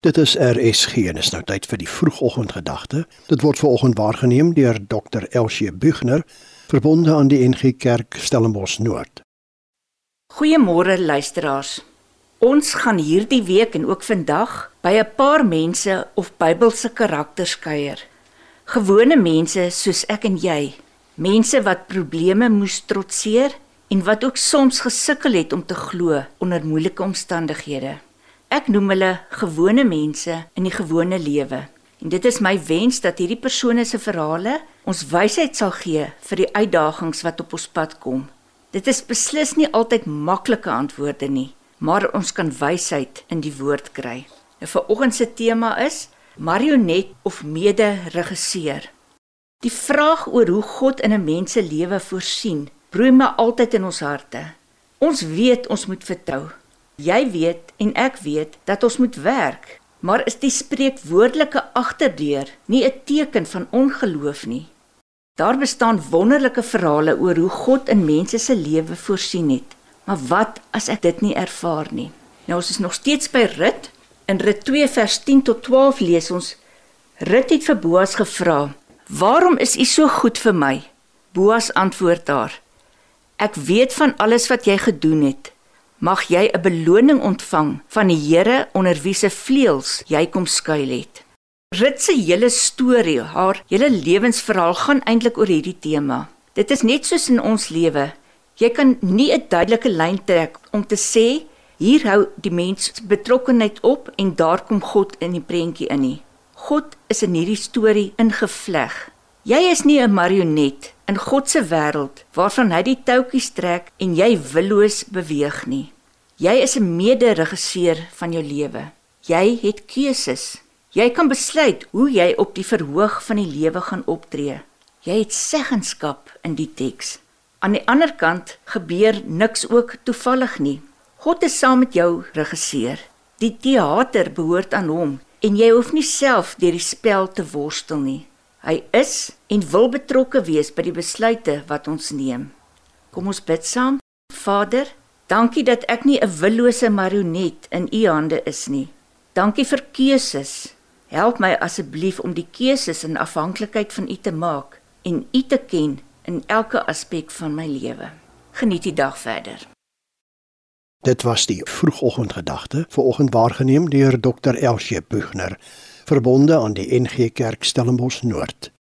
Dit is RSG en is nou tyd vir die vroegoggendgedagte. Dit word veraloggend waargeneem deur Dr. Elsie Bugner, verbonde aan die NG Kerk Stellenbosch Noord. Goeiemôre luisteraars. Ons gaan hierdie week en ook vandag by 'n paar mense of Bybelse karakters kuier. Gewone mense soos ek en jy, mense wat probleme moes trotseer en wat ook soms gesukkel het om te glo onder moeilike omstandighede. Ek noem hulle gewone mense in die gewone lewe. En dit is my wens dat hierdie persone se verhale ons wysheid sal gee vir die uitdagings wat op ons pad kom. Dit is beslis nie altyd maklike antwoorde nie, maar ons kan wysheid in die woord kry. Nou vanoggend se tema is marionet of mede-regisseur. Die vraag oor hoe God in 'n mens se lewe voorsien, broei my altyd in ons harte. Ons weet ons moet vertrou, Jy weet en ek weet dat ons moet werk, maar is die spreekwoordelike agterdeur nie 'n teken van ongeloof nie? Daar bestaan wonderlike verhale oor hoe God in mense se lewe voorsien het. Maar wat as ek dit nie ervaar nie? Nou ons is nog steeds by Rut. In Rut 2 vers 10 tot 12 lees ons: Rut het vir Boas gevra: "Waarom is u so goed vir my?" Boas antwoord haar: "Ek weet van alles wat jy gedoen het." Mag jy 'n beloning ontvang van die Here onder wie se vleuels jy kom skuil het. Rut se hele storie, haar hele lewensverhaal gaan eintlik oor hierdie tema. Dit is net soos in ons lewe. Jy kan nie 'n duidelike lyn trek om te sê hier hou die mens betrokkenheid op en daar kom God in die prentjie in nie. God is in hierdie storie ingevleg. Jy is nie 'n marionet in God se wêreld waarvan hy die touwtjies trek en jy willoos beweeg nie. Jy is 'n mede-regisseur van jou lewe. Jy het keuses. Jy kan besluit hoe jy op die verhoog van die lewe gaan optree. Jy het seggenskap in die teks. Aan die ander kant gebeur niks ook toevallig nie. God is saam met jou regisseur. Die teater behoort aan hom en jy hoef nie self deur die spel te worstel nie. Hy is en wil betrokke wees by die besluite wat ons neem. Kom ons bid saam. Vader, dankie dat ek nie 'n willose marionet in U hande is nie. Dankie vir keuses. Help my asseblief om die keuses in afhanklikheid van U te maak en U te ken in elke aspek van my lewe. Geniet die dag verder. Dit was die vroegoggendgedagte vir oggend waargeneem deur Dr. Elsie Bugner verbonde aan die NG Kerk Stellenbosch Noord.